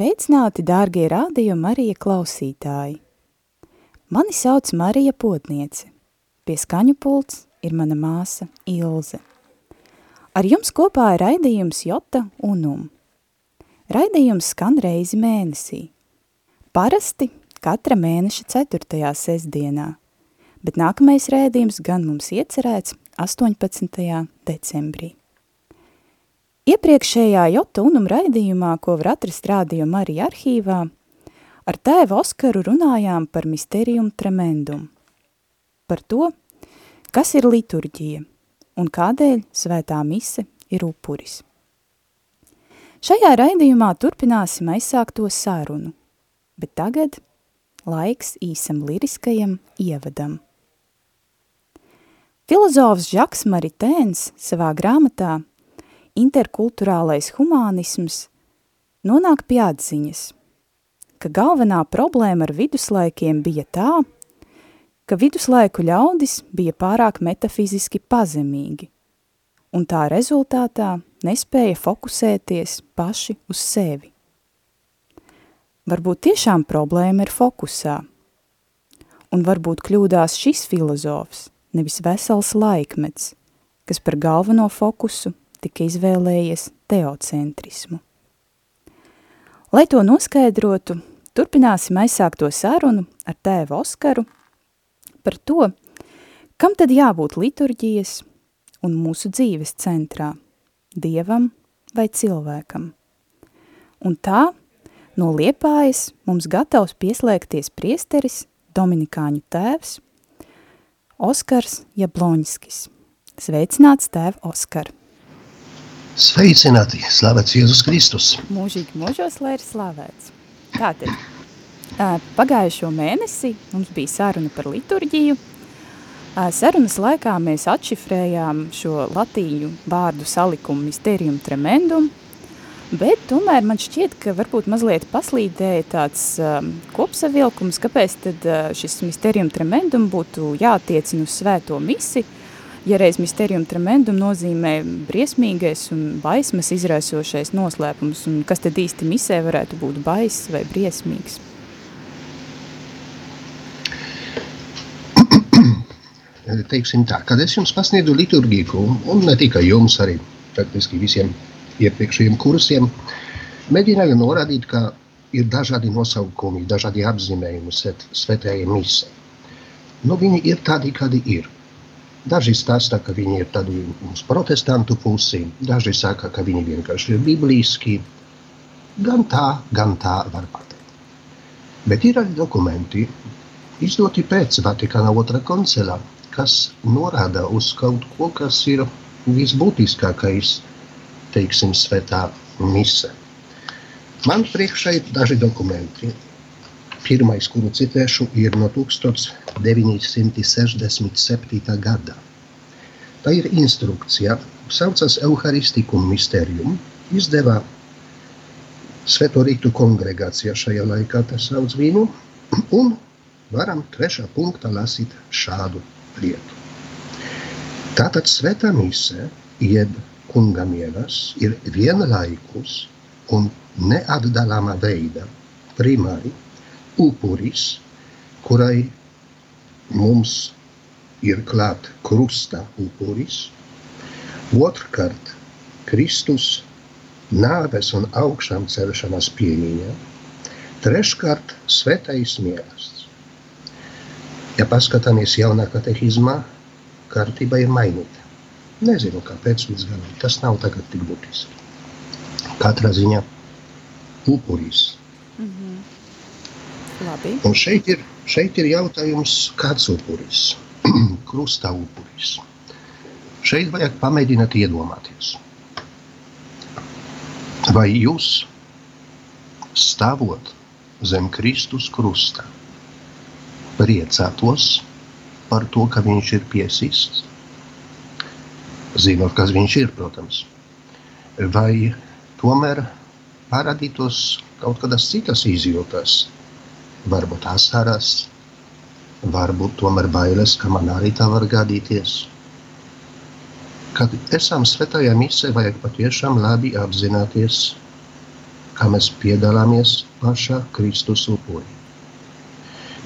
Sveicināti, dārgie rādījumi Marija klausītāji! Mani sauc Marija Potniece. Pie skaņu pults ir mana māsa Ilze. Ar jums kopā ir raidījums Jota Unum. Raidījums skan reizi mēnesī. Parasti katra mēneša 4. sestdienā, bet nākamais raidījums gan mums iecerēts 18. decembrī. Iepriekšējā Jota unum raidījumā, ko var atrast rādījuma arī arhīvā, ar tēvu Oskaru runājām par misterium tremendum, par to, kas ir liturģija un kādēļ svētā mise ir upuris. Šajā raidījumā turpināsim aizsākto sarunu, bet tagad laiks īsam liriskajam ievadam. Filozofs Žaks Maritēns savā grāmatā interkulturālais humānisms nonāk pie atziņas, ka galvenā problēma ar viduslaikiem bija tā, ka viduslaiku ļaudis bija pārāk metafiziski pazemīgi, un tā rezultātā nespēja fokusēties paši uz sevi. Varbūt tiešām problēma ir fokusā, un varbūt kļūdās šis filozofs, nevis vesels laikmets, kas par galveno fokusu tika izvēlējies teocentrismu. Lai to noskaidrotu, turpināsim aizsākto sarunu ar tēvu Oskaru par to, kam tad jābūt liturģijas un mūsu dzīves centrā – dievam vai cilvēkam. Un tā, no Liepājas mums gatavs pieslēgties priesteris, Dominikāņu tēvs, Oskars Jabloņskis. Sveicināts tēv Oskar! Sveicināti! Slavēts Jēzus Kristus! Mūžīgi mūžos, lai ir slavēts. Tātad, pagājušo mēnesi mums bija saruna par liturģiju. Sarunas laikā mēs atšifrējām šo latīņu vārdu salikumu mysterium tremendum, bet tomēr man šķiet, ka varbūt mazliet paslīdēja tāds um, kopsavilkums, kāpēc tad šis mysterium tremendum būtu jātiecina uz svēto misi, ja reiz mysterium tremendum nozīmē briesmīgais un baismas izraisošais noslēpums, un kas tad īsti misē varētu būt baiss vai briesmīgs? Teiksim tā, kad es jums pasniedzu liturgiku, un ne tikai jums, arī praktiski visiem iepriekšējiem kursiem, mēģināju norādīt, ka ir dažādi nosaukumi, dažādi apzīmējumi svētajai misē. Nu, viņi ir tādi, kādi ir. Daži stāsta, ka viņi ir tādi uz protestantu pusi, daži saka, ka viņi vienkārši ir bibliski. Gan tā, gan tā var pateikt. Bet ir arī dokumenti, izdoti pēc Vatikāna otrā koncila, kas norāda uz kaut ko, kas ir visbūtiskākais, teiksim, svētā mise. Man priekšā ir daži dokumenti, Pirmais, kuru citēšu, ir no 1967. gada. Tā ir instrukcija, saucas Euharistikum Mysterium, izdevā Sveto Rītu kongregācija šajā laikā tas sauc viņu, un varam trešā punktā lasīt šādu lietu. Tātad svētā mise, jeb kunga mielas, ir vienlaikus un neatdalāmā veida primāri upuris, kurai mums ir klāt krusta upuris. Otrkārt, Kristus nāves un augšām celšanās piemiņa. Treškārt, svētais mīlestības. Ja paskatāmies jaunā katehizmā, kārtība ir mainīta. Nezinu, kāpēc līdz galam. Tas nav tagad tik būtiski. Katrā ziņā upuris Labi. Un šeit ir, šeit ir jautājums, kāds upuris? Krusta upuris. Šeit vajag pamēģināt iedomāties, vai jūs stāvot zem Kristus krusta, priecātos par to, ka viņš ir piesists, zinot, kas viņš ir, protams, vai tomēr parādītos kaut kādas citas izjūtas, varbūt asaras, varbūt tomēr bailes, ka man arī tā var gadīties kad esam svētajā misē, vajag patiešām labi apzināties, kā mēs piedalāmies pašā Kristus upurī.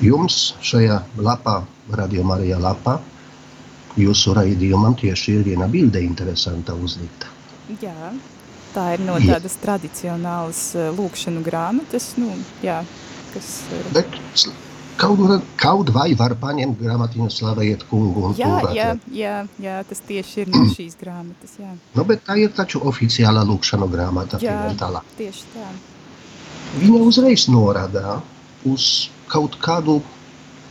Jums šajā lapā, Radio Marijā lapā, jūsu raidījumam tieši ir viena bilde interesanta uzlikta. Jā, tā ir no tādas jā. tradicionālas eh, lūkšanu grāmatas, nu, jā, kas... Eh, Bet Kaut, kaut vai var paņemt grāmatiņu slavējiet kungu un jā, jā, jā, jā, tas tieši ir no šīs grāmatas, jā. Nu, bet tā ir taču oficiālā lūkšanu grāmata. Jā, tieši tā. Viņa uzreiz norādā uz kaut kādu,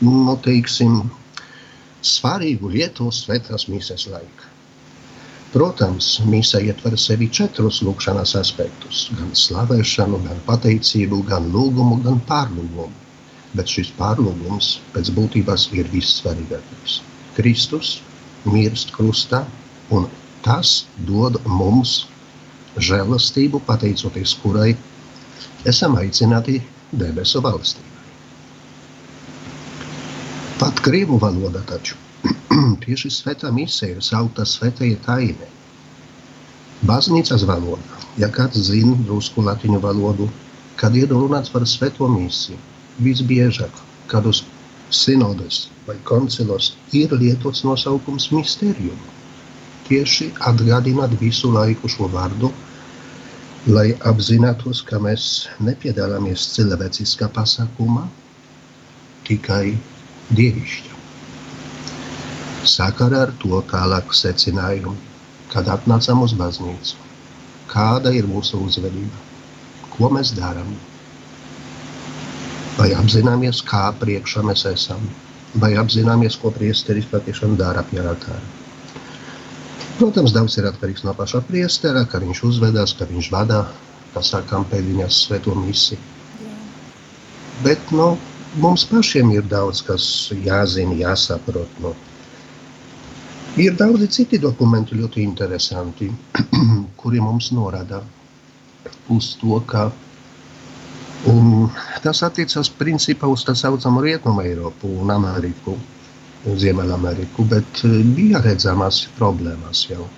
nu, teiksim, svarīgu lietu svētās mīsas laika. Protams, mīsa ietver sevi četrus lūkšanas aspektus – gan slavēšanu, gan pateicību, gan lūgumu, gan pārlūgumu bet šis pārlūgums pēc būtības ir vissvarīgākais. Kristus mirst krustā, un tas dod mums žēlastību, pateicoties kurai esam aicināti debesu valstībai. Pat krievu valoda taču tieši svētā misija ir saukta svētajai tainē. Baznīcas valoda, ja kāds zina drusku latiņu valodu, kad ir runāts par svēto misiju, visbiežāk, kad uz sinodes vai koncilos ir lietots nosaukums misterium. Tieši atgādināt visu laiku šo vārdu, lai apzinātos, ka mēs nepiedalāmies cilvēciskā pasākumā, tikai dievišķa. Sakarā ar to tālāk secinājumu, kad atnācām uz baznīcu, kāda ir mūsu uzvedība, ko mēs darām, Vai apzināmies, kā priekšā mēs esam? Vai apzināmies, ko priesteris patiešām dara pie altāra? Protams, daudz ir atkarīgs no paša priestera, kā viņš uzvedās, kā viņš vada, kā sākām pēdiņas svēto misiju. Bet nu, mums pašiem ir daudz, kas jāzina, jāsaprot. Nu. Ir daudzi citi dokumenti ļoti interesanti, kuri mums norāda uz to, ka Un tas attiecas principā uz tā saucamo Rietumu Eiropu un Ameriku, Ziemeļameriku, bet e, bija redzamas problēmas jau.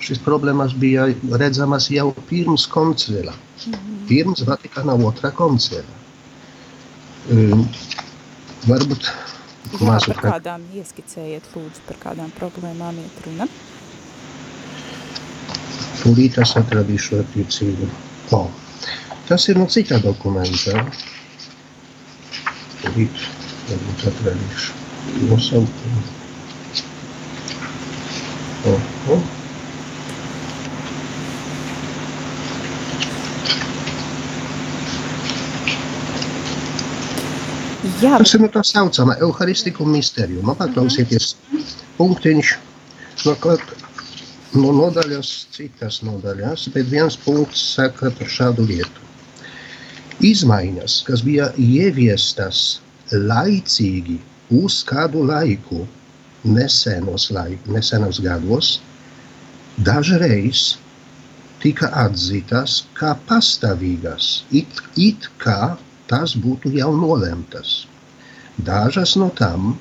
Šīs problēmas bija redzamas jau pirms koncila, mhm. pirms Vatikāna otrā koncila. Um, varbūt Jā, par kādām ieskicējiet, lūdzu, par kādām problēmām iet runa? Tūlīt es atradīšu attiecību. Oh. Tas ir no citā dokumenta. Rīt varbūt atradīšu nosaukumu. Oh, oh. Jā. Tas ir no tā saucamā Euharistiku misteriju. Man paklausieties punktiņš no, no nodaļas, citas nodaļas, bet viens punkts saka par šādu lietu izmaiņas, kas bija ieviestas laicīgi uz kādu laiku, nesenos, laik, nesenos gados, dažreiz tika atzītas kā pastāvīgas, it, it kā tas būtu jau nolemtas. Dažas no tām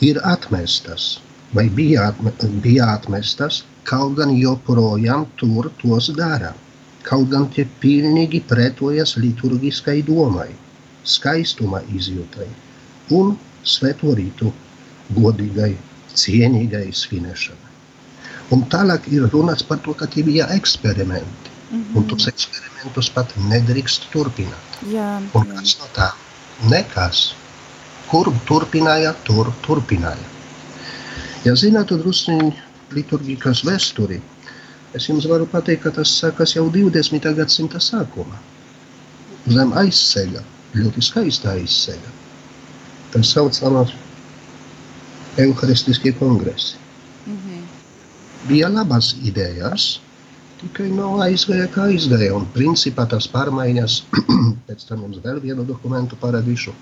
ir atmestas, vai bija, atme, bija atmestas, kaut gan joprojām tur tos dara kaut gan tie pilnīgi pretojas liturgiskai domai, skaistuma izjūtai un svēto rītu godīgai, cienīgai svinēšanai. Un tālāk ir runāts par to, ka tie bija eksperimenti. Mm -hmm. Un tos eksperimentus pat nedrīkst turpināt. Jā, un kas no tā? Nekas. Kur turpināja, tur turpināja. Ja zinātu drusciņi liturgikas vēsturi, Es jums varu pateikt, ka tas sākas jau 20. gadsimta sākumā. Zem aizceļa, ļoti skaista aizceļa. Tas saucamās Euharistiskie kongresi. Mm -hmm. bija labas idejas, tikai no aizgāja, kā aizgāja. Un principā tas pārmaiņas, pēc tam jums vēl vienu dokumentu parādīšu.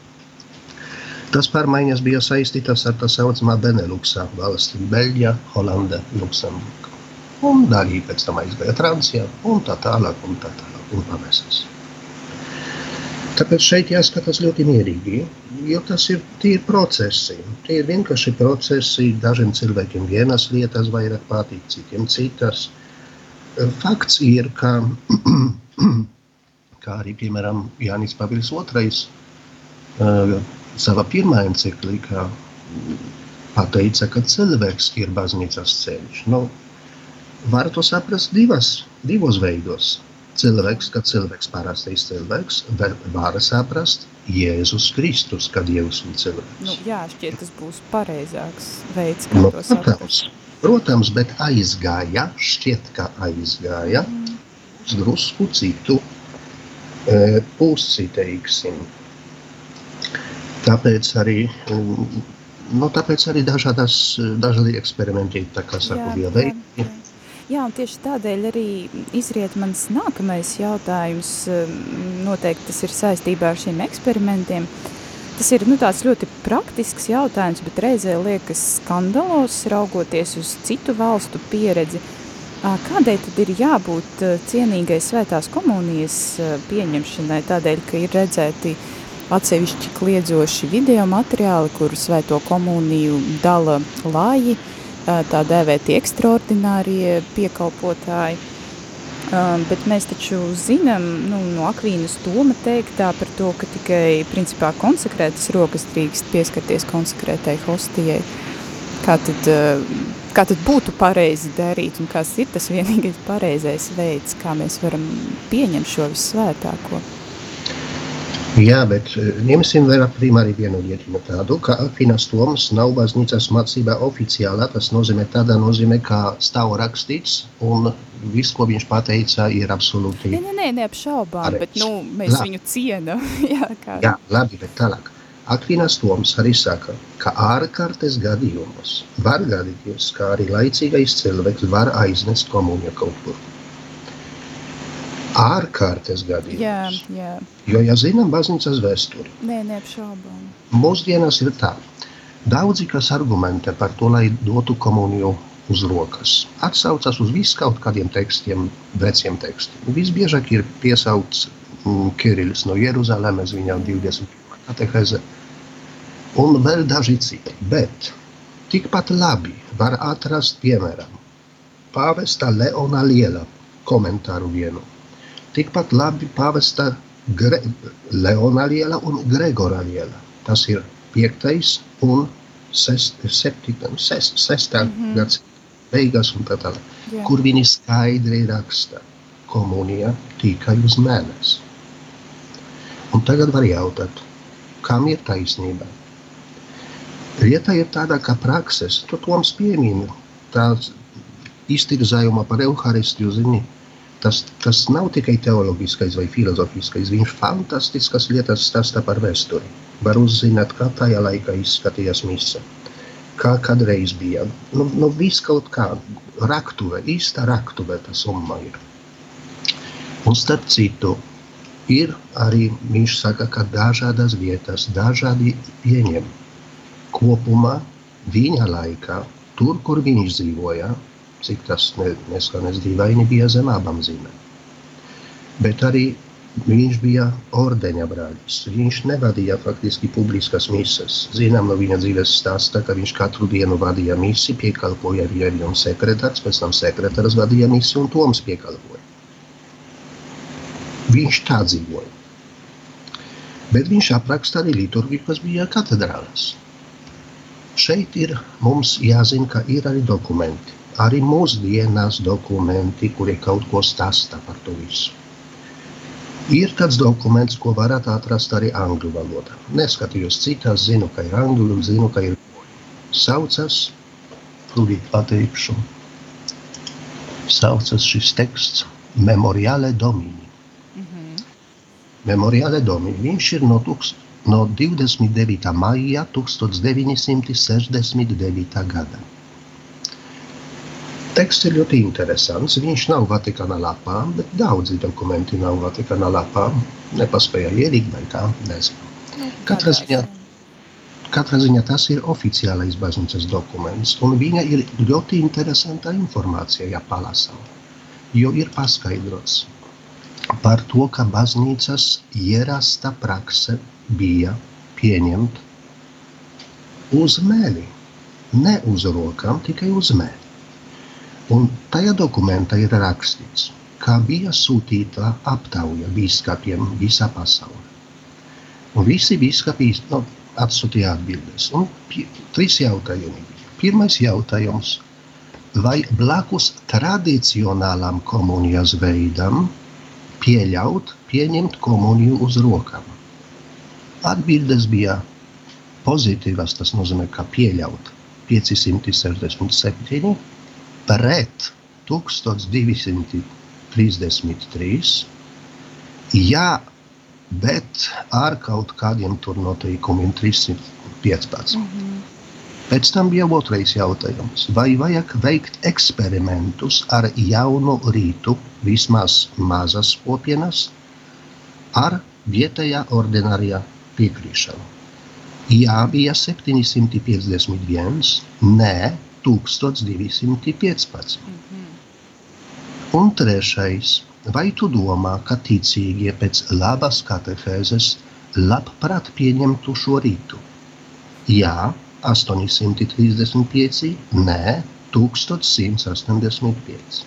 Tas pārmaiņas bija saistītas ar tā saucamā Beneluxa valsti - Beļģija, Holanda, Luksemburga. Un daļai pēc tam aizgāja Francijā un tā tālāk un tā tālāk un pamesas. Tāpēc šeit jāskatās ļoti mierīgi, jo tas ir tīri procesi. Tie ir vienkārši procesi. Dažiem cilvēkiem vienas lietas vairāk patīk, citiem citas. Fakts ir, ka, kā arī piemēram Jānis Pavils II savā pirmā enciklīkā pateica, ka cilvēks ir baznīcas ceļš. Nu, var to saprast divas, divos veidos cilvēks, kad cilvēks parastais cilvēks, var saprast Jēzus Kristus, kad Dievs un cilvēks. Nu, jā, šķiet, tas būs pareizāks veids, kā nu, to saprast. Protams, bet aizgāja, šķiet, ka aizgāja mm. uz drusku citu e, pusi, teiksim. Tāpēc arī, nu, tāpēc arī dažādas, dažādi eksperimenti, tā kā saku, bija veikti. Jā, un tieši tādēļ arī izriet mans nākamais jautājums. Noteikti tas ir saistībā ar šiem eksperimentiem. Tas ir nu, tāds ļoti praktisks jautājums, bet reizē liekas skandalos, raugoties uz citu valstu pieredzi. Kādēļ tad ir jābūt cienīgai svētās komunijas pieņemšanai? Tādēļ, ka ir redzēti atsevišķi kliedzoši video materiāli, kur svēto komuniju dala lāji, tā dēvēti ekstraordinārie piekalpotāji. Bet mēs taču zinām nu, no Akvīnas Toma teiktā par to, ka tikai principā konsekrētas rokas drīkst pieskarties konsekrētai hostijai. Kā tad, kā tad būtu pareizi darīt un kas ir tas vienīgais pareizais veids, kā mēs varam pieņemt šo visvētāko? Jā, bet e, ņemsim vērā primāri vienu lietiņu tādu, ka Akvinas Tomas nav baznīcas mācībā oficiālā. Tas nozīmē tādā nozīmē, kā stāv rakstīts, un viss, ko viņš pateica, ir absolūti. Nē, nē, nē neapšaubām, pareiz. bet nu, mēs labi. viņu cienam. Jā, kā... Jā, labi, bet tālāk. Akvinas Toms arī saka, ka ārkārtas gadījumos var gadīties, ka arī laicīgais cilvēks var aiznest komuniju kaut kur ārkārtas gadījums. Jā, jā. Jo, ja zinām baznīcas vēsturi, Nē, neapšaubām. mūsdienās ir tā. Daudzi, kas argumentē par to, lai dotu komuniju uz rokas, atsaucas uz viskaut kādiem tekstiem, veciem tekstiem. Visbiežāk ir piesaukts mm, Kirillis no Jeruzalemes, viņam 21. kateheze, un vēl daži citi. Bet tikpat labi var atrast, piemēram, pāvesta Leona Liela komentāru vienu tikpat labi pavesta Gre Leona liela un Gregora liela. Tas ir piektais un sest, septīta, sest, sestā mm -hmm. beigas un tā tālāk. Yeah. Kur viņi skaidri raksta komunija tikai uz mēnesi. Un tagad var jautāt, kam ir taisnība? Lieta ir tāda, ka prakses, tu toms piemini, tā iztirzājuma par Euharistiju zini, tas, tas nav tikai teoloģiskais vai filozofiskais. Viņš fantastiskas lietas stāsta par vēsturi. Var uzzināt, kā tajā laikā izskatījās mise. Kā kādreiz bija. Nu, nu viss kaut kā raktuve, īsta raktuve tas umma ir. Un starp citu, ir arī, viņš saka, ka dažādas vietas, dažādi pieņem. Kopumā viņa laikā, tur, kur viņš dzīvoja, cik tas neskanēs dīvaini, bija zem abām zīmēm. Bet arī viņš bija ordeņa brālis. Viņš nevadīja faktiski publiskas misijas. Zinām no viņa dzīves stāsta, ka viņš katru dienu vadīja misiju, piekalpoja un sekretārs, pēc tam sekretārs vadīja misiju un Toms piekalpoja. Viņš tā dzīvoja. Bet viņš apraksta arī liturgiju, kas bija katedrālās. Šeit ir mums jāzina, ka ir arī dokumenti arī mūsdienās dokumenti, kuri kaut ko stāsta par to visu. Ir tāds dokuments, ko varat atrast arī angļu valodā. Neskatījos citās, zinu, ka ir angļu, zinu, ka ir saucas, tūlīt pateikšu, saucas šis teksts Memoriale Domini. Mm -hmm. Memoriale Domini. Viņš ir no, tūkst, no 29. maija 1969. gada. Teksts ir ļoti interesants. Viņš nav Vatikāna lapā, bet daudzi dokumenti nav Vatikāna lapā. Nepaspēja ielikt vai kā, nezinu. Nu, katrā ziņā, katrā ziņā tas ir oficiālais baznīcas dokuments, un viņa ir ļoti interesanta informācija, ja palasām. Jo ir paskaidrots par to, ka baznīcas ierasta prakse bija pieņemt uz mēli. Ne uz rokām, tikai uz mēli. Un tajā dokumentā ir rakstīts, ka bija sūtīta aptauja biskupiem visā pasaulē. Un visi biskupi nu, atsūtīja atbildes. Un trīs jautājumi. Pirmais jautājums. Vai blakus tradicionālam komunijas veidam pieļaut pieņemt komuniju uz rokām? Atbildes bija pozitīvas, tas nozīmē, ka pieļaut 567 pret 1233. Jā, bet ar kaut kādiem tur noteikumiem 315. Mm -hmm. Pēc tam bija otrais jautājums. Vai vajag veikt eksperimentus ar jaunu rītu, vismaz mazas kopienas, ar vietējā ordinārijā piekrišanu? Jā, bija 751, nē, 1215. Un trešais, vai tu domā, ka ticīgie pēc labas katehēzes labprāt pieņemtu šo rītu? Jā, 835, nē, 1185.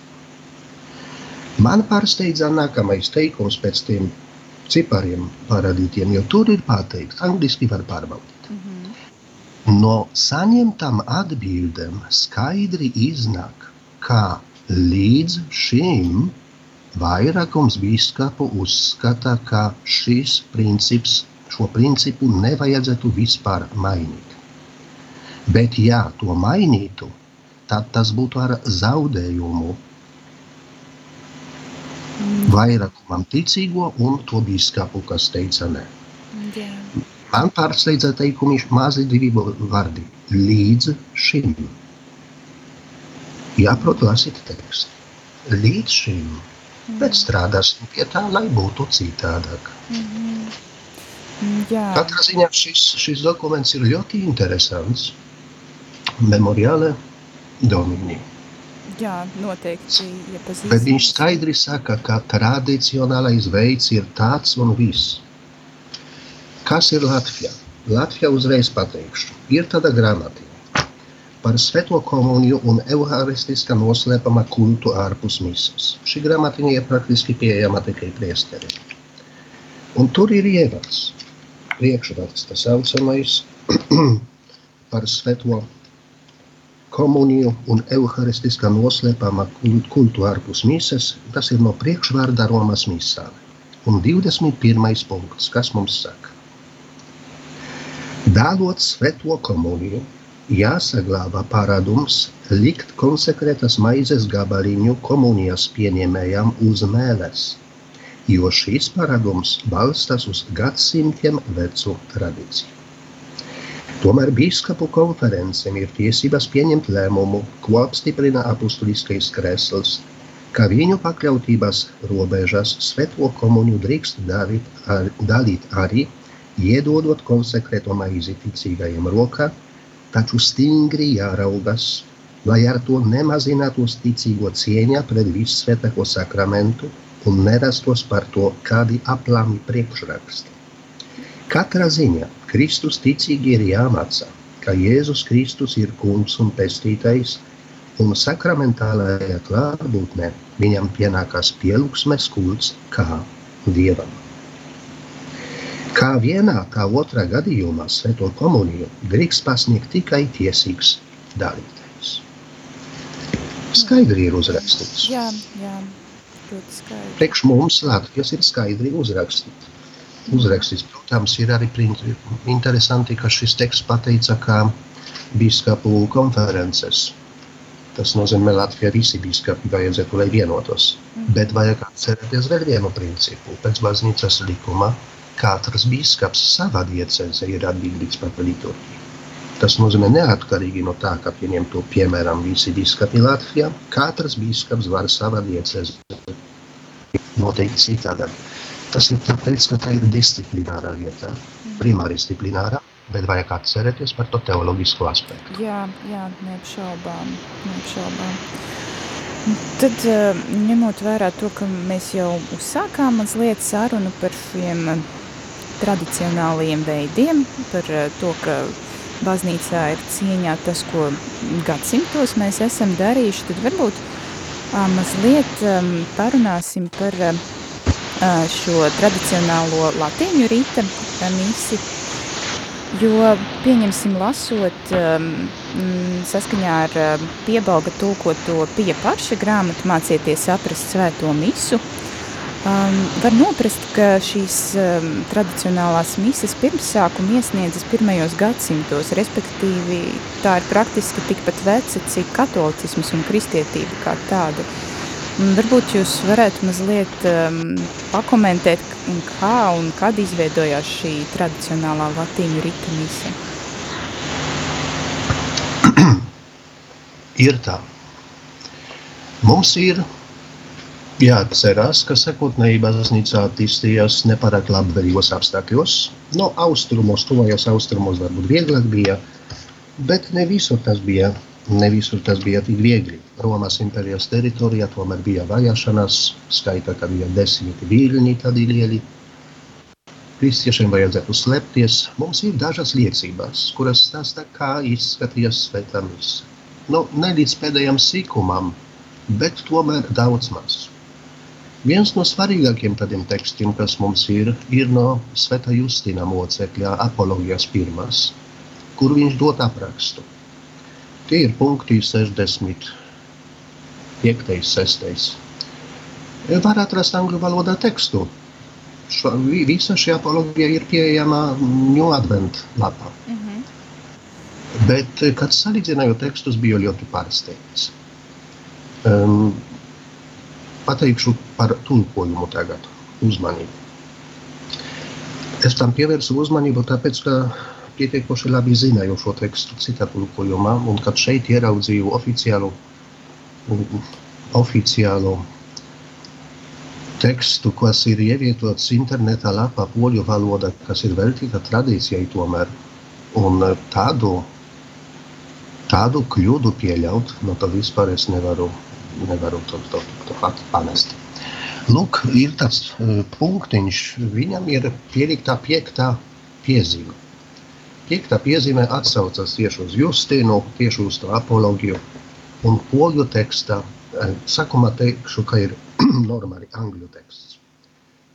Man pārsteidza nākamais teikums pēc tiem cipariem parādītiem, jo tur ir pateikts, angliski var pārbaudīt. Mm. No saņemtām atbildēm skaidri iznāk, ka līdz šim vairākums biskupu uzskata, ka šis princips, šo principu nevajadzētu vispār mainīt. Bet, ja to mainītu, tad tas būtu ar zaudējumu vairākumam ticīgo un to biskupu, kas teica nē. Yeah. Pārsteidza teikumi mazi divi vārdi - līdz šim. Jāprot lasīt tekstu. Līdz šim. Mm. Bet strādāsim pie tā, lai būtu citādāk. Mm -hmm. Jā. Katrā ziņā šis, šis dokuments ir ļoti interesants. Memoriāle Domini. Jā, noteikti iepazīstināts. Bet viņš skaidri saka, ka tradicionālais veids ir tāds un viss. Kas ir Latvija? Latvija uzreiz pateikšu. Ir tāda grāmatiņa par Svēto komuniju un evaharistiskā noslēpama kultu ārpus misijas. Šī grāmatiņa ir praktiski pieejama tikai priesteriem. Un tur ir ievads, priekšraksts, tas saucamais par Svēto komuniju un evaharistiskā noslēpama kultu ārpus misijas. Tas ir no priekšvārda Romas misāle. Un 21. punkts, kas mums saka? Dāvot svēto komuniju, jāsaglabā paradums likt konsekrētas maizes gabaliņu komunijas pieņēmējām uz mēles, jo šīs paradums balstās uz gadsimtiem vecu tradīciju. Tomēr biskupu konferencēm ir tiesības pieņemt lēmumu, ko apstiprina apustuliskais kresls, ka viņu pakļautības robežas svēto komuniju drīkst dalīt, ar, dalīt arī iedodot konsekrēto maizi ticīgajiem rokā, taču stingri jāraugas, lai ar to nemazinātos ticīgo cieņa pret visvētāko sakramentu un nerastos par to kādi aplami priekšraksti. Katrā ziņā Kristus ticīgi ir jāmācā, ka Jēzus Kristus ir kungs un pestītais, un sakramentālajā klātbūtnē viņam pienākās pielūgsmes kults kā dievam. Kā vienā, tā otrā gadījumā Svēto komuniju drīkst pasniegt tikai tiesīgs dalītājs. Skaidri ir uzrakstīts. Jā, jā, ļoti skaidri. Priekš mums Latvijas ir skaidri uzrakstīts. Uzrakstīts, protams, ir arī interesanti, ka šis teksts pateica, ka biskupu konferences. Tas nozīmē, ka Latvijā visi biskupi vajadzētu, lai vienotos. Mm. Bet vajag atcerēties vēl vienu principu. Pēc baznīcas likuma katrs biskups savā diecēzē ir atbildīgs par liturģiju. Tas nozīmē neatkarīgi no tā, ka pieņem to piemēram visi biskapi Latvijā. Katrs biskaps var savā diecēzi noteikti citādāk. Tas ir tāpēc, ka tā ir disciplinārā vietā, primāri disciplinārā, bet vajag atcerēties par to teoloģisko aspektu. Jā, jā, neapšaubām, neapšaubām. Tad, eh, ņemot vērā to, ka mēs jau uzsākām mazliet sarunu par šiem tradicionālajiem veidiem, par eh, to, ka baznīcā ir cieņā tas, ko gadsimtos mēs esam darījuši, tad varbūt mazliet parunāsim par šo tradicionālo latīņu rīta misi, jo pieņemsim lasot saskaņā ar piebalga tulkoto pie paša grāmatu mācieties saprast svēto misu, Um, var noprast, ka šīs um, tradicionālās mises pirmsākumu iesniedzas pirmajos gadsimtos, respektīvi tā ir praktiski tikpat veca, cik katolicisms un kristietība kā tāda. Un varbūt jūs varētu mazliet um, pakomentēt, kā un kad izveidojās šī tradicionālā latīņu rita mise. ir tā. Mums ir Jāatcerās, ka sekotnēji baznīca attīstījās nepārāk labvēlīgos apstākļos. No austrumos, tuvajos austrumos varbūt vieglāk bija, bet ne visur tas bija, ne visur tas bija tik viegli. Romas impērijas teritorijā tomēr bija vajāšanās, skaitā, ka bija desmit viļņi tādi lieli. Kristiešiem vajadzētu slēpties. Mums ir dažas liecības, kuras stāsta, kā izskatījās svētā mise. Nu, ne līdz pēdējam sīkumam, bet tomēr daudz maz. Viens no svarīgākajiem tādiem tekstiem, kas mums ir, ir no Sveta Justina mocekļa apologijas pirmās, kur viņš dod aprakstu. Tie ir punkti 65, 6. Var atrast angļu valodā tekstu. Šo, visa šī apologija ir pieejama New Advent lapā. Mm -hmm. Bet, kad salīdzināju tekstus, biju ļoti pārsteigts. Um, pateikšu par tulkojumu tagad. Uzmanību. Es tam pievērsu uzmanību, tāpēc, ka pietiekoši labi zināju šo tekstu citā tulkojumā, un kad šeit ieraudzīju oficiālu, oficiālu tekstu, kas ir ievietots internetā lapā poļu valodā, kas ir veltīta tradīcijai tomēr, un tādu, tādu kļūdu pieļaut, no to vispār es nevaru nevaru to, to, to pat pamest. Lūk, ir tas uh, punktiņš, viņam ir pieliktā piektā piezīme. Piektā piezīme atsaucas tieši uz Justīnu, tieši uz to apologiju. Un poļu tekstā, uh, sākumā teikšu, ka ir normāli angļu teksts.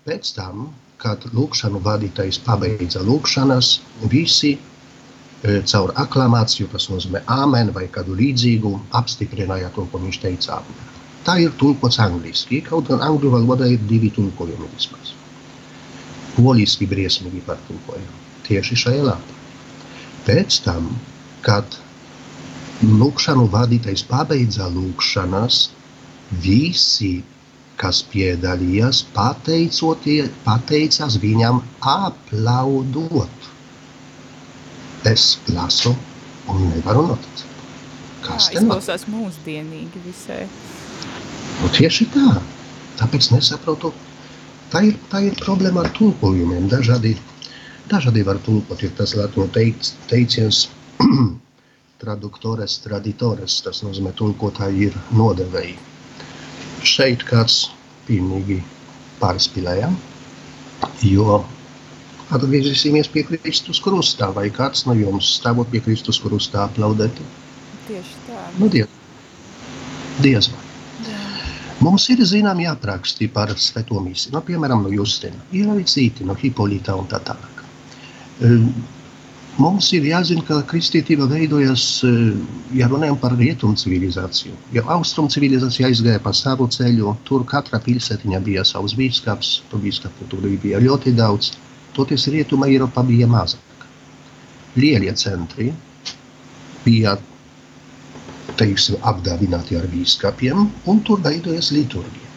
Pēc tam, kad lūkšanu vadītājs pabeidza lūkšanas, visi caur aklamāciju, tas nozīmē āmen vai kādu līdzīgu, apstiprināja to, ko viņš teica. Tā ir tulkots angliski, kaut gan angļu valodā ir divi tulkojumi vismaz. Poliski briesmīgi pārtulkojumi tieši šajā lapā. Pēc tam, kad lūkšanu vadītājs pabeidza lūkšanas, visi, kas piedalījās, pateicās viņam aplaudot es lasu un nevaru noticēt. Kas tā izklausās mūsdienīgi visai? Nu, tieši tā. Tāpēc nesaprotu. Tā ir, tā ir problēma ar tulkojumiem. Dažādi, dažādi var tulkot. Ir tas latino teic, teiciens traduktores, traditores. Tas nozīmē tulkotāji ir nodevēji. Šeit kāds pilnīgi pārspīlēja, jo atgriezīsimies pie Kristus krustā, vai kāds no jums stāvot pie Kristus krustā aplaudētu? Tieši tā. Nu, diez, diez vai. Jā. Mums ir zināmi apraksti par svēto misiju, no, piemēram, no Justina, ir arī citi, no Hipolita un tā tālāk. Mums ir jāzina, ka kristietība veidojas, ja runājam par rietumu civilizāciju. Ja austrumu civilizācija aizgāja pa savu ceļu, tur katra pilsētiņa bija savs bīskaps, to bīskapu tur bija ļoti daudz. Toties Rietuma Eiropa bija mazāka. Lielie centri bija teiksim, apdāvināti ar bīskapiem, un tur veidojas liturģija.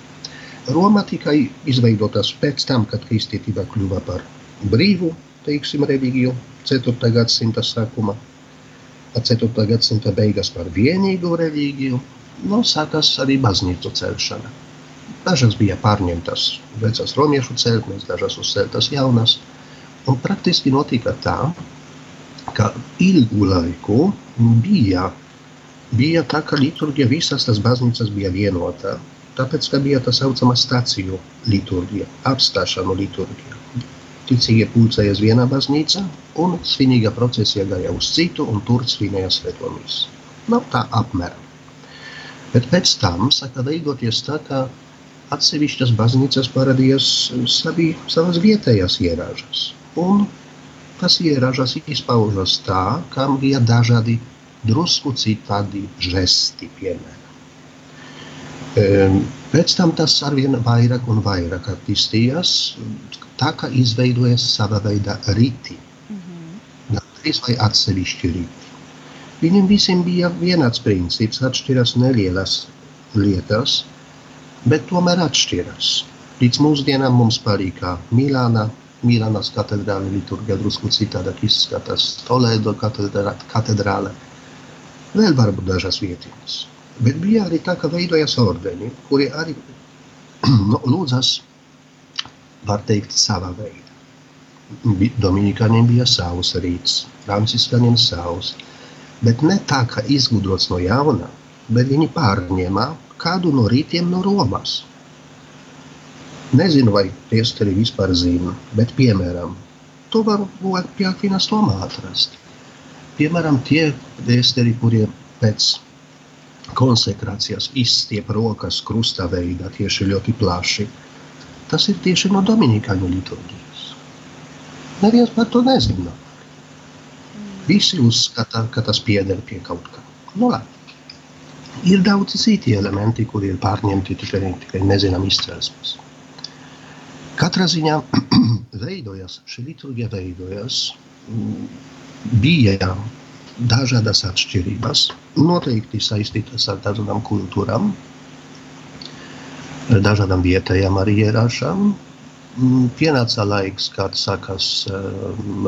Roma tika izveidotas pēc tam, kad kristietība kļuva par brīvu teiksim, reliģiju 4. gadsimta sākumā. 4. gadsimta beigas par vienīgo reliģiju, nu, sākās arī baznīcu celšana. Dažas bija pārņemtas vecās romiešu celtnes, dažas uzceltas jaunas. Un praktiski notika tā, ka ilgu laiku bija, bija tā, ka liturģija visas tas baznīcas bija vienota. Tāpēc, ka bija tā saucama stāciju liturģija, apstāšanu liturģija. Ticīgie pulcējas vienā baznīcā un svinīga procesija gāja uz citu un tur svinēja svētlomis. Nav tā apmēram. Bet pēc tam saka veidoties tā, ka atsevišķas baznīcas parādījās savi, savas vietējās ierāžas. Un tas ierāžas izpaužas tā, kam bija dažādi drusku citādi žesti, piemēram. Pēc tam tas arvien vairāk un vairāk attīstījās, tā kā izveidojas sava veida rīti. Mm -hmm. Gandrīz vai atsevišķi rīti. Viņiem visiem bija vienāds princips, atšķiras nelielas lietas, bet tomēr atšķiras. Līdz mūsdienām mums palika Milāna, Milānas katedrāle liturgija drusku citādāk izskatās, Toledo katedrāle, vēl varbūt dažas vietiņas. Bet bija arī tā, ka veidojas ordeņi, kuri arī nu, lūdzas var teikt, sava veida. Dominikāņiem bija savs rīts, franciskāņiem savs. Bet ne tā, ka izgudrots no jauna, bet viņi pārņēma kādu no rītiem no Romas. Nezinu, vai priesteri vispār zina, bet piemēram, to var pie Akvinas Tomā atrast. Piemēram, tie priesteri, kuriem pēc konsekrācijas izstiep rokas krusta veidā, tieši ļoti plaši, Tas ir tieši no Dominikāņu liturģijas. Neviens par to nezina. Visi uzskata, ka tas pieder pie kaut kā. Nu, labi. Ir daudzi citi elementi, kuri ir pārņemti tikai, tikai nezinām izcelsmes. Katrā ziņā veidojas, šī liturģija veidojas, bija dažādas atšķirības, noteikti saistītas ar dažādām kultūrām, dažādām vietējām arī ierāšām. Mm, pienāca laiks, kad sākās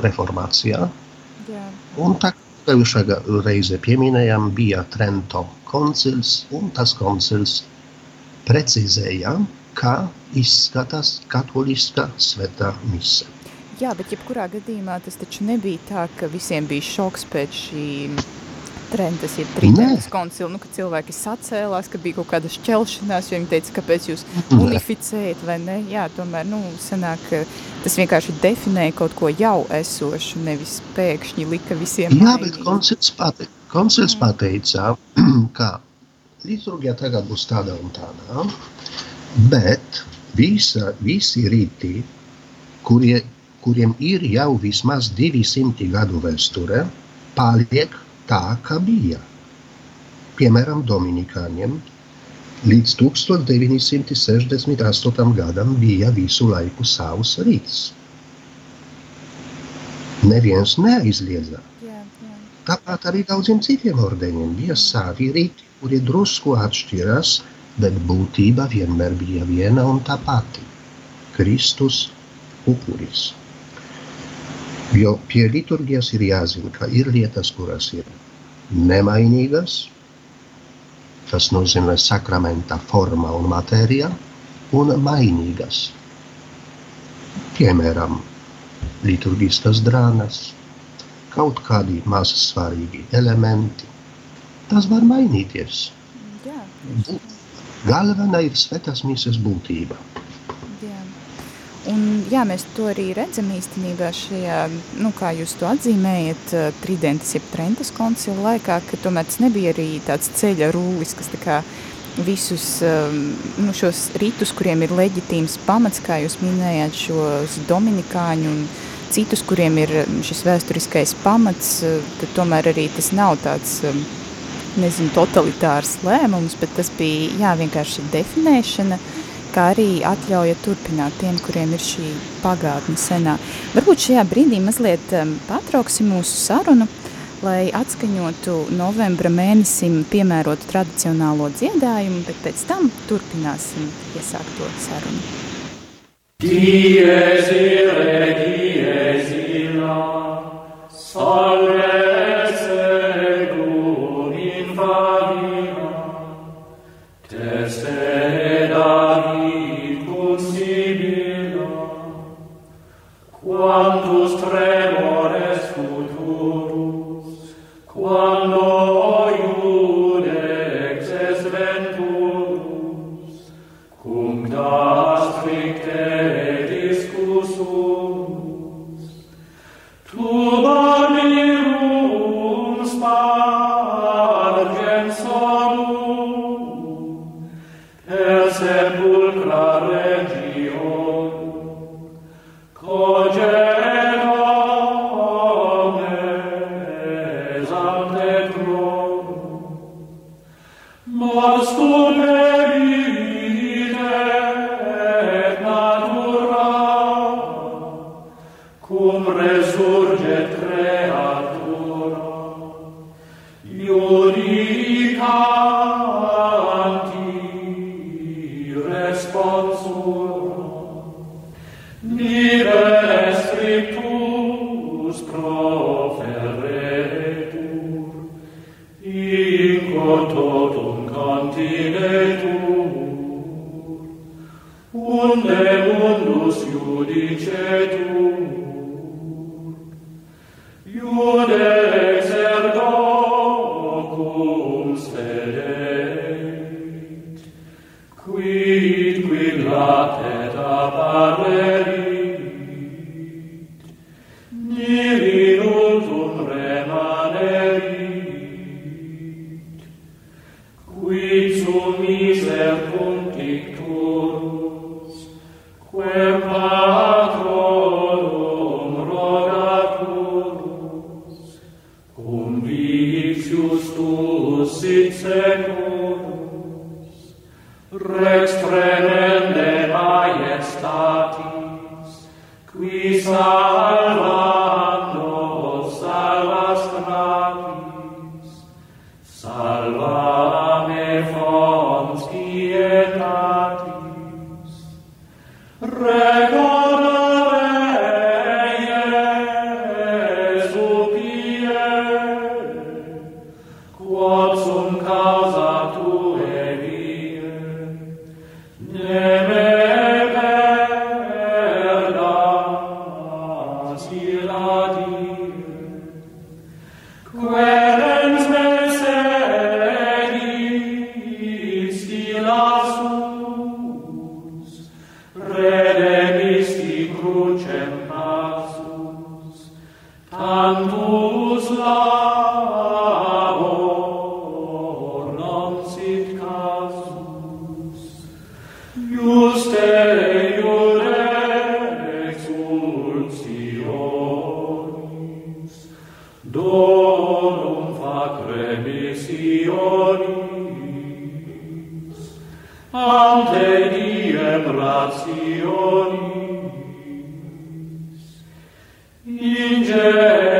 reformācijā. Jā. Un tā šajā reize pieminējām, bija Trento koncils, un tas koncils precizēja, kā izskatās katoliskā svētā mise. Jā, bet jebkurā gadījumā tas taču nebija tā, ka visiem bija šoks pēc šī Trentes ir Trītēnas koncila, nu, ka cilvēki sacēlās, ka bija kaut kāda šķelšanās, jo viņi teica, kāpēc jūs unificējat vai ne. Jā, tomēr, nu, sanāk, tas vienkārši definēja kaut ko jau esošu, nevis pēkšņi lika visiem Jā, mainīt. bet koncils, pate, koncils mm. pateica, ka liturgija tagad būs tāda un tāda, bet visa, visi rīti, kurie, kuriem ir jau vismaz 200 gadu vēsture, paliek tā, kā bija. Piemēram, Dominikāņiem līdz 1968. gadam bija visu laiku savs rīts. Neviens neaizliedza. Tāpat arī daudziem citiem ordeņiem bija savi rīti, kuri drusku atšķiras, bet būtība vienmēr bija viena un tā pati - Kristus upuris. Jo pie liturģijas ir jāzina, ka ir lietas, kuras ir nemainīgas, tas nozīmē sakramenta forma un matērija, un mainīgas. Piemēram, liturgiskas drānas, kaut kādi maz svarīgi elementi. Tas var mainīties. Jā. Galvenā ir svētās mīsas būtība. Jā, mēs to arī redzam īstenībā šajā, nu, kā jūs to atzīmējat, eh, Tridentes jeb Trentes koncila laikā, ka tomēr tas nebija arī tāds ceļa rūlis, kas tā kā visus ehm, nu, šos ritus, kuriem ir leģitīms pamats, kā jūs minējāt, šos dominikāņu un citus, kuriem ir ehm, šis vēsturiskais pamats, eh, tad tomēr arī tas nav tāds, ehm, nezinu, totalitārs lēmums, bet tas bija, jā, vienkārši definēšana, kā arī atļauja turpināt tiem, kuriem ir šī pagātne senā. Varbūt šajā brīdī mazliet um, patrauksim mūsu sarunu, lai atskaņotu novembra mēnesim piemērotu tradicionālo dziedājumu, bet pēc tam turpināsim iesākto sarunu. Dies ire, dies illa, salve Sanctus Tre where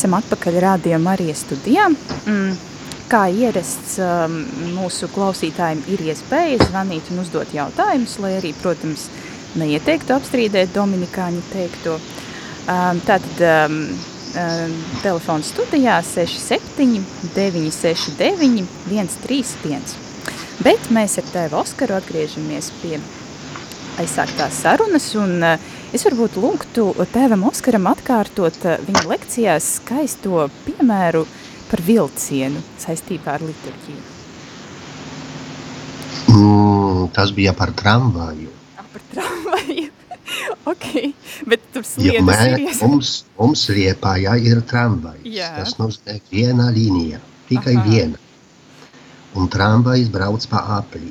Esam atpakaļ rādījumā arī studijā. Mm, kā ierasts um, mūsu klausītājiem ir iespēja zvanīt un uzdot jautājumus, lai arī, protams, neieteiktu apstrīdēt Dominikāņu teikto. Um, tātad um, telefons studijā 67 969 131. Bet mēs ar tevi, Oskaru, atgriežamies pie aizsāktās sarunas un uh, Es varbūt lūgtu tēvam Oskaram atkārtot eh, viņa lekcijās skaisto piemēru par vilcienu saistībā ar liturģiju. Mm, tas bija par tramvaju. Ah, par tramvaju. ok, bet tur sliedas ja, mē, ir ies... mums, mums Liepājā ir tramvajs. Jā. Tas nozīmē viena līnija, tikai Aha. viena. Un tramvajs brauc pa apli.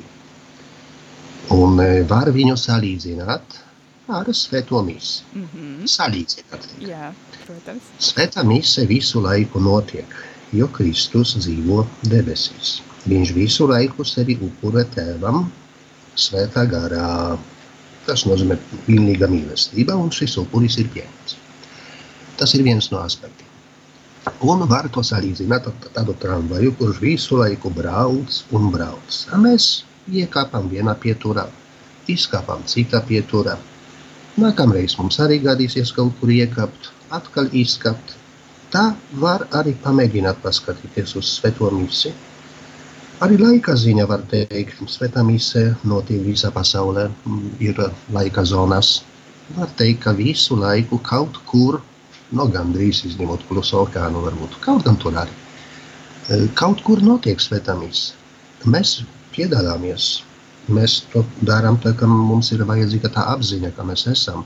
Un eh, var viņu salīdzināt ar svēto misi. Mm -hmm. Salīdzināt. Jā, protams. Svētā mise visu laiku notiek, jo Kristus dzīvo debesīs. Viņš visu laiku sevi upurē tēvam svētā garā. Tas nozīmē pilnīga mīlestība, un šis upuris ir pieņemts. Tas ir viens no aspektiem. Un var to salīdzināt ar tādu tramvaju, kurš visu laiku brauc un brauc. A mēs iekāpam vienā pieturā, izkāpam citā pieturā, Nākamreiz mums arī gadīsies kaut kur iekāpt, atkal izkāpt. Tā var arī pamēģināt paskatīties uz Svēto misiju. Arī laika ziņa var teikt, ka Svētā misija notiek visā pasaulē, ir laika zonās. Var teikt, ka visu laiku kaut kur, no gandrīz izņemot kluso okeānu, varbūt kaut gan tur arī. Kaut kur notiek Svētā misija. Mēs piedalāmies Mēs to darām, tā, ka mums ir vajadzīga tā apziņa, ka mēs esam.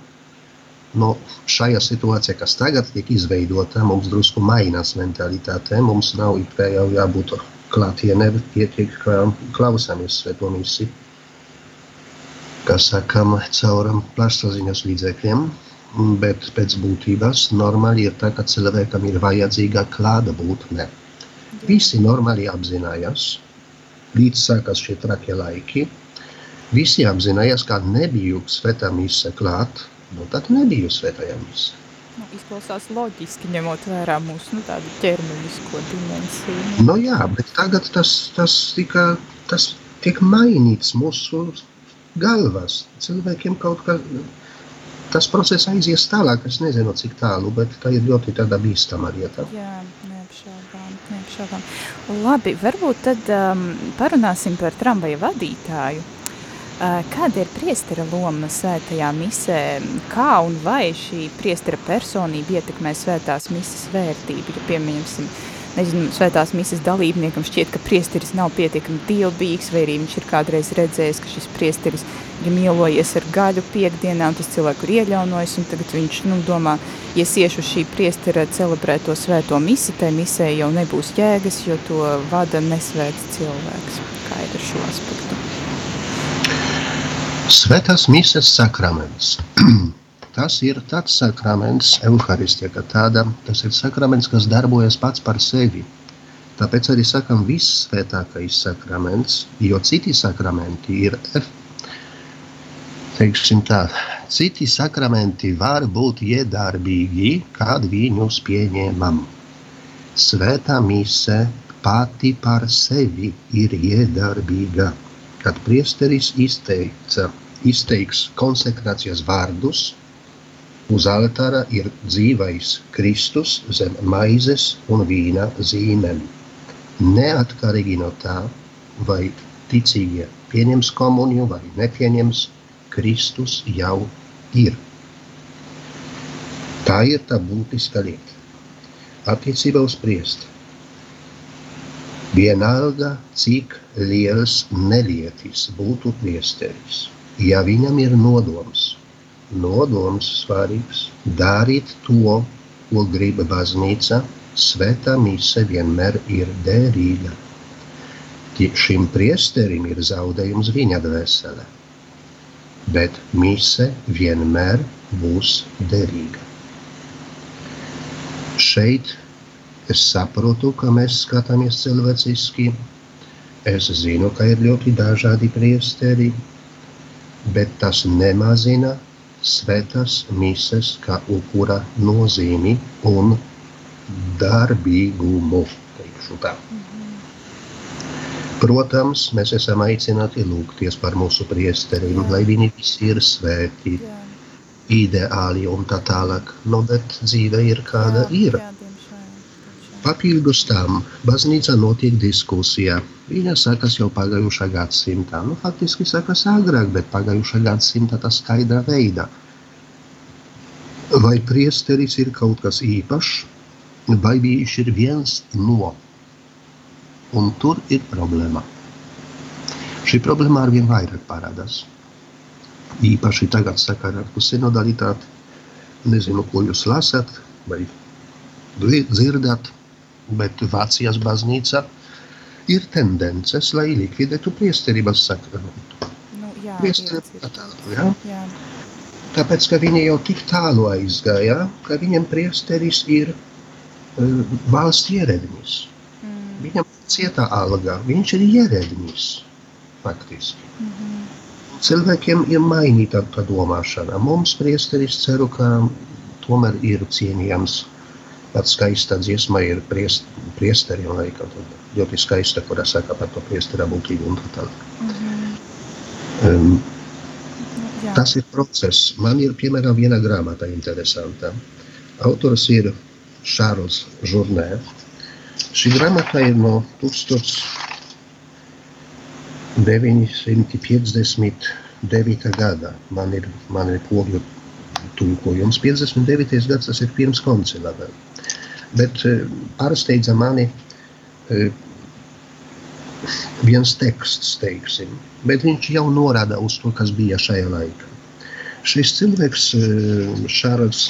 No šajā situācijā, kas tagad tiek izveidota, mums drusku mainās mentalitāte. Mums nav jau jābūt klātienē, bet pietiek, ka klausāmies svēto misiju, kas sakam caur plašsaziņas līdzekļiem. Bet pēc būtības normāli ir tā, ka cilvēkam ir vajadzīga klāta būtne. Visi normāli apzinājās, līdz sākās šie trakie laiki, Visi apzinājās, ka nebiju svētā mise klāt, nu tad nebiju svētajā mise. Nu, izklausās loģiski, ņemot vērā mūsu nu, tādu ķermenisko dimensiju. Nu jā, bet tagad tas, tas, tika, tas tiek mainīts mūsu galvās. Cilvēkiem kaut kā tas process aizies tālāk, es nezinu, cik tālu, bet tā ir ļoti tāda bīstama lieta. Jā, neapšaubām, neapšaubām. Labi, varbūt tad um, parunāsim par tramvaja vadītāju. Kāda ir priestera loma svētajā misē? Kā un vai šī priestera personība ietekmē svētās misas vērtību? Ja piemēram, nezinu, svētās misas dalībniekam šķiet, ka priesteris nav pietiekami dievbīgs, vai arī viņš ir kādreiz redzējis, ka šis priesteris ir mielojies ar gaļu piekdienā, un tas cilvēku ir ieļaunojas, un tagad viņš nu, domā, ja iešu šī priestera celebrēt to svēto misi, tai misē jau nebūs jēgas, jo to vada nesvēts cilvēks. Kā ir ar šo aspektu? Svētās mises sakraments. tas ir tāds sakraments, evaharistija, ka tāda, tas ir sakraments, kas darbojas pats par sevi. Tāpēc arī sakam vissvētākais sakraments, jo citi sakramenti ir, teiksim tā, citi sakramenti var būt iedarbīgi, kad viņus pieņemam. Svētā mise pati par sevi ir iedarbīga kad priesteris izteica, izteiks konsekrācijas vārdus, Uz altāra ir dzīvais Kristus zem maizes un vīna zīmēm. Neatkarīgi no tā, vai ticīgie pieņems komuniju vai nepieņems, Kristus jau ir. Tā ir tā būtiska lieta. Attiecībā uz priesti. Vienalga, cik liels nelietis būtu priesteris, ja viņam ir nodoms nodoms svarīgs darīt to, ko grib baznīca. Svētā mise vienmēr ir derīga. Šim priesterim ir zaudējums viņa dvēselē, bet mise vienmēr būs derīga. Šeit es saprotu, ka mēs skatāmies cilvēciski. Es zinu, ka ir ļoti dažādi priesteri, bet tas nemazina svētās mises kā upura nozīmi un darbīgumu. Protams, mēs esam aicināti lūgties par mūsu priesteriem, lai viņi visi ir svēti, jā. ideāli un tā tālāk. No, nu, bet dzīve ir kāda jā, ir. Jā, Papildus tam baznīca notiek diskusija. Viņa sākas jau pagājušā gadsimta. Nu, faktiski sākas agrāk, bet pagājušā gadsimta tā skaidra veidā. Vai priesteris ir kaut kas īpašs, vai viņš ir viens no. Un tur ir problēma. Šī problēma arvien vairāk parādās. Īpaši tagad sakarā ar sinodalitāti. Nezinu, ko jūs lasat vai dzirdat bet Vācijas baznīca ir tendences, lai likvidētu priesterības sakramentu. Nu, jā, Priesterība tādu, jā? jā. Tāpēc, ka viņi jau tik tālu aizgāja, ka viņam priesteris ir uh, valsts ierēdnis. Mm. Viņam cietā alga, viņš ir ierēdnis faktiski. Mm -hmm. Cilvēkiem ir mainīta tā domāšana. Mums priesteris ceru, ka tomēr ir cienījams Pats skaista dziesma ir priest, priesteri un arī ļoti skaista, kurā saka par to priestera būtību un tā tālāk. Mm -hmm. um, Jā. Tas ir process. Man ir, piemēram, viena grāmata interesanta. Autors ir Šārls Žurnē. Šī grāmata ir no 1959. gada. Man ir, man ir poļu tulkojums. 59. gads tas ir pirms koncila vēl bet pārsteidza mani viens teksts, teiksim, bet viņš jau norāda uz to, kas bija šajā laikā. Šis cilvēks, Šārls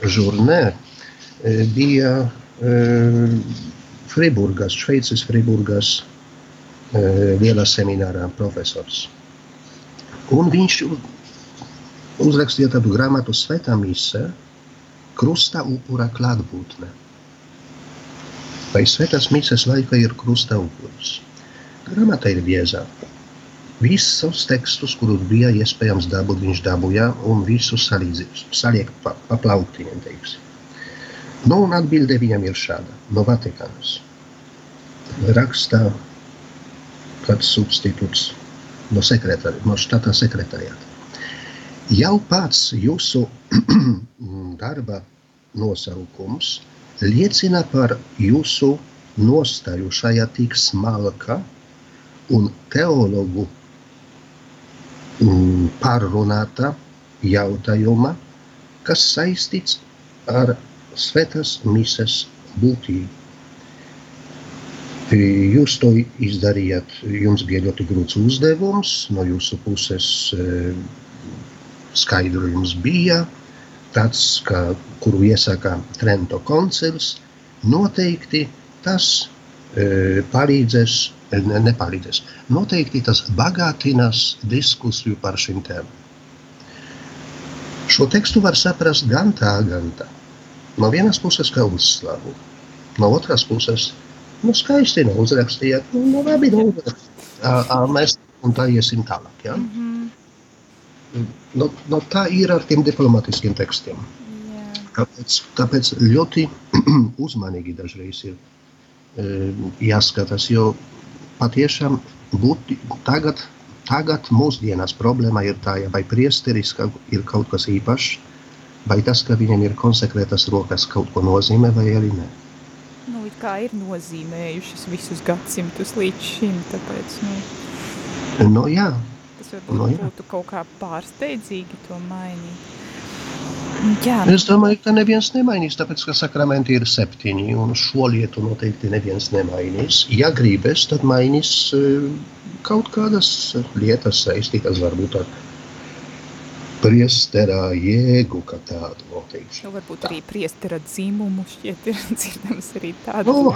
Žurnē, bija Friburgas, Šveices Friburgas lielā seminārā profesors. Un viņš uzrakstīja tādu grāmatu Svētā mise, krusta upura klātbūtne. Vai svētās misijas laikā ir krusta upuris? Grāmata ir bieza. Visus tekstus, kurus bija iespējams dabūt, viņš dabūja un visus saliek pa, pa plauktiņiem, teiksim. Nu, un atbilde viņam ir šāda, no Vatikānas. Rakstā kāds substitūts no, sekretari, no štata sekretariāta. Jau pats jūsu darba nosaukums liecina par jūsu nostāju šajā tik smalka un teologu mm, pārrunāta jautājuma, kas saistīts ar svētās mises būtību. Jūs to izdarījāt, jums bija ļoti grūts uzdevums no jūsu puses skaidrojums bija tāds, ka, kuru iesaka Trento koncils, noteikti tas e, palīdzēs, ne, nepalīdzēs. Noteikti tas bagātinās diskusiju par šīm tēmām. Šo tekstu var saprast gan tā, gan tā. No vienas puses, kā uzslavu, no otras puses, nu, skaisti nav uzrakstījāt, nu, nu labi, nu, mēs un tā iesim tālāk. Ja? Mm -hmm. No, no tā ir ar tiem diplomatiskiem tekstiem. Yeah. Tāpēc, tāpēc ļoti uzmanīgi dažreiz ir e, jāskatās, jo patiešām būti, tagad, tagad mūsdienās problēma ir tā, ja vai priesteris ir kaut kas īpašs, vai tas, ka viņam ir konsekrētas rokas, kaut ko nozīmē vai arī nē? Nu, kā ir nozīmējušas visus gadsimtus līdz šim, tāpēc, nu... Nu, jā. Tas varbūt nu, jā. būtu kaut kā pārsteidzīgi to mainīt. Jā. Es domāju, ka neviens nemainīs, tāpēc, ka sakramenti ir septiņi, un šo lietu noteikti neviens nemainīs. Ja gribēs, tad mainīs eh, kaut kādas lietas saistītas varbūt ar priesterā jēgu, kā tādu noteikti. Nu, varbūt arī priestera dzimumu šķiet ir dzirdams arī tādas no,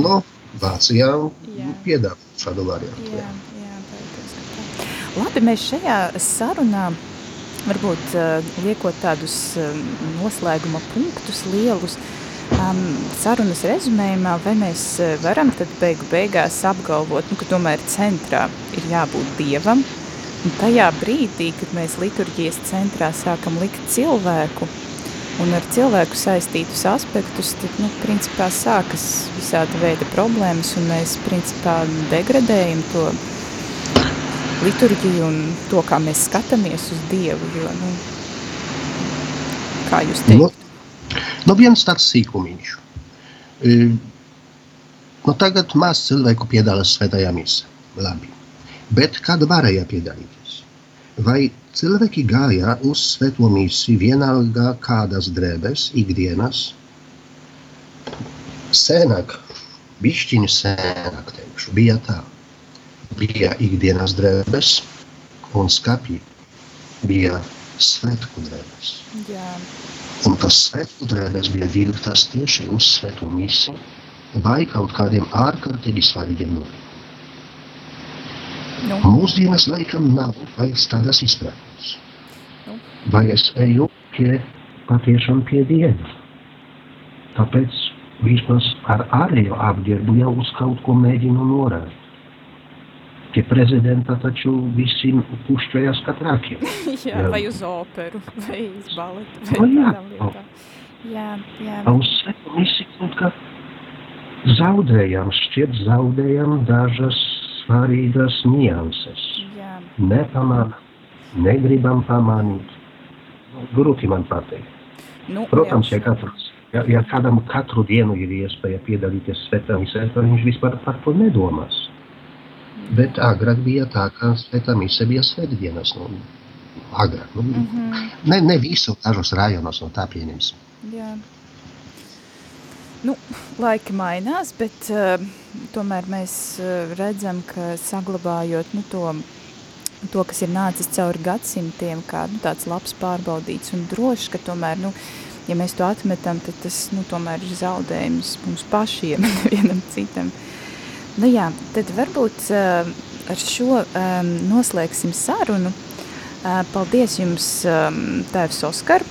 no, Vācijā Jā. piedāvā šādu variantu. Jā, jā, tā. Labi, mēs šajā sarunā varbūt uh, liekot tādus uh, noslēguma punktus lielus um, sarunas rezumējumā, vai mēs uh, varam tad beigu beigās apgalvot, nu, ka tomēr centrā ir jābūt Dievam, un tajā brīdī, kad mēs liturģijas centrā sākam likt cilvēku, un ar cilvēku saistītus aspektus, tad, nu, principā sākas visāda veida problēmas, un mēs, principā, degradējam to liturģiju un to, kā mēs skatāmies uz Dievu, jo, nu, kā jūs teikt? Nu, nu viens tāds sīkumiņš. E, nu tagad maz cilvēku piedalās svētajā misē. Labi. Bet kad varēja piedalīties? Vai cilvēki gāja uz svēto misiju vienalga kādas drēbes, ikdienas? Senāk, bišķiņu senāk, teikšu, bija tā. Bija ikdienas drēbes un skapji bija svētku drēbes. Jā, Un tas svētku drēbes bija vilktas tieši uz svēto misiju vai kaut kādiem ārkārtīgi svarīgiem notikumiem. nu, Mūsdienas laikam nav vairs tādas izpratnes. Nu. Vai es eju pie patiešām pie Dieva? Tāpēc vismaz ar ārējo apģērbu jau uz kaut ko mēģinu norādīt. Pie prezidenta taču visi pušķojas katrākiem. jā, Jā. vai uz operu, vai uz baletu, vai Nu, jā. tādām lietām. Jā, jā, Uz misiju kaut kā zaudējam, šķiet zaudējam dažas svarīgas nianses. jā, Nepamanām, negribam pamanīt. Grūti man pateikt. nu, Protams, ja, jā, katrs, ja, ja kādam katru dienu ir iespēja piedalīties svētā misē, tad viņš vispār par to nedomās. Bet agrāk bija tā, ka svētā misē bija svētdienas. Nu, agrāk, nu, Mhm. ne, ne visu, dažos rajonos no tā pieņemsim. Jā. Nu, laiki mainās, bet uh, tomēr mēs uh, redzam, ka saglabājot nu, to, to, kas ir nācis cauri gadsimtiem, kā nu, tāds labs pārbaudīts un drošs, ka tomēr, nu, ja mēs to atmetam, tad tas nu, tomēr ir zaudējums mums pašiem, nevienam citam. Nu jā, tad varbūt uh, ar šo um, noslēgsim sarunu. Uh, paldies jums, um, tēvs Oskar,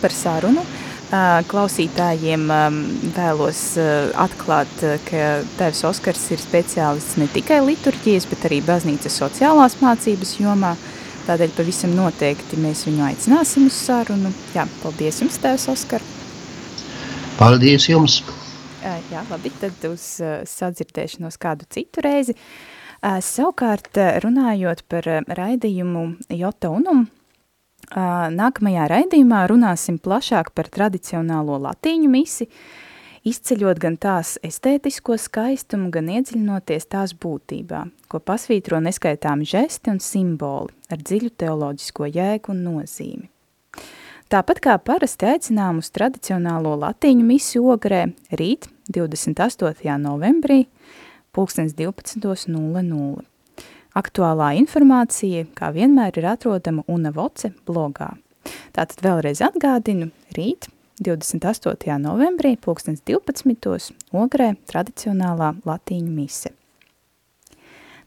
par sarunu. Ā, Klausītājiem ām, vēlos atklāt, ka Tēvs Oskars ir speciālists ne tikai liturģijas, bet arī baznīcas sociālās mācības jomā. Tādēļ pavisam noteikti mēs viņu aicināsim uz sarunu. Jā, paldies jums, Tēvs Oskar. Paldies jums! Ā, Jā, labi, tad uz ā, sadzirdēšanos kādu citu reizi. Ā, Savukārt, runājot par raidījumu Jota Unum, Nākamajā raidījumā runāsim plašāk par tradicionālo latīņu misi, izceļot gan tās estētisko skaistumu, gan iedziļinoties tās būtībā, ko pasvītro neskaitāmi žesti un simboli ar dziļu teoloģisko jēgu un nozīmi. Tāpat kā parasti aicinām uz tradicionālo latīņu misiju ogrē rīt 28. novembrī 12.00. Aktuālā informācija, kā vienmēr, ir atrodama Una Voce blogā. Tātad vēlreiz atgādinu, rīt, 28. novembrī, 2012. ogrē tradicionālā latīņu mise.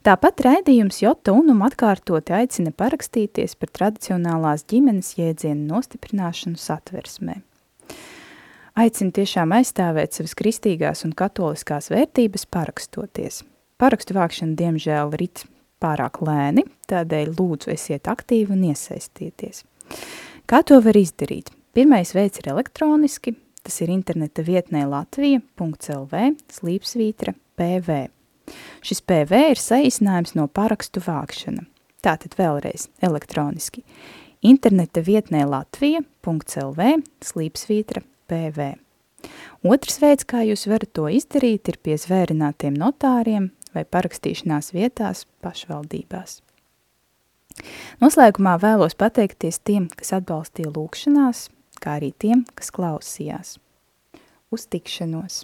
Tāpat raidījums Jota Unum atkārtoti aicina parakstīties par tradicionālās ģimenes jēdzienu nostiprināšanu satversmē. Aicina tiešām aizstāvēt savas kristīgās un katoliskās vērtības parakstoties. Parakstu vākšana, diemžēl, rit pārāk lēni, tādēļ lūdzu esiet aktīvi un iesaistieties. Kā to var izdarīt? Pirmais veids ir elektroniski, tas ir interneta vietnē latvija.lv slīpsvītra PV. Šis PV ir saīsinājums no parakstu vākšana. Tātad vēlreiz elektroniski. interneta vietnē latvija.lv slīpsvītra PV. Otrs veids, kā jūs varat to izdarīt, ir pie zvērinātiem notāriem vai parakstīšanās vietās pašvaldībās. Noslēgumā vēlos pateikties tiem, kas atbalstīja lūkšanās, kā arī tiem, kas klausījās. Uz tikšanos!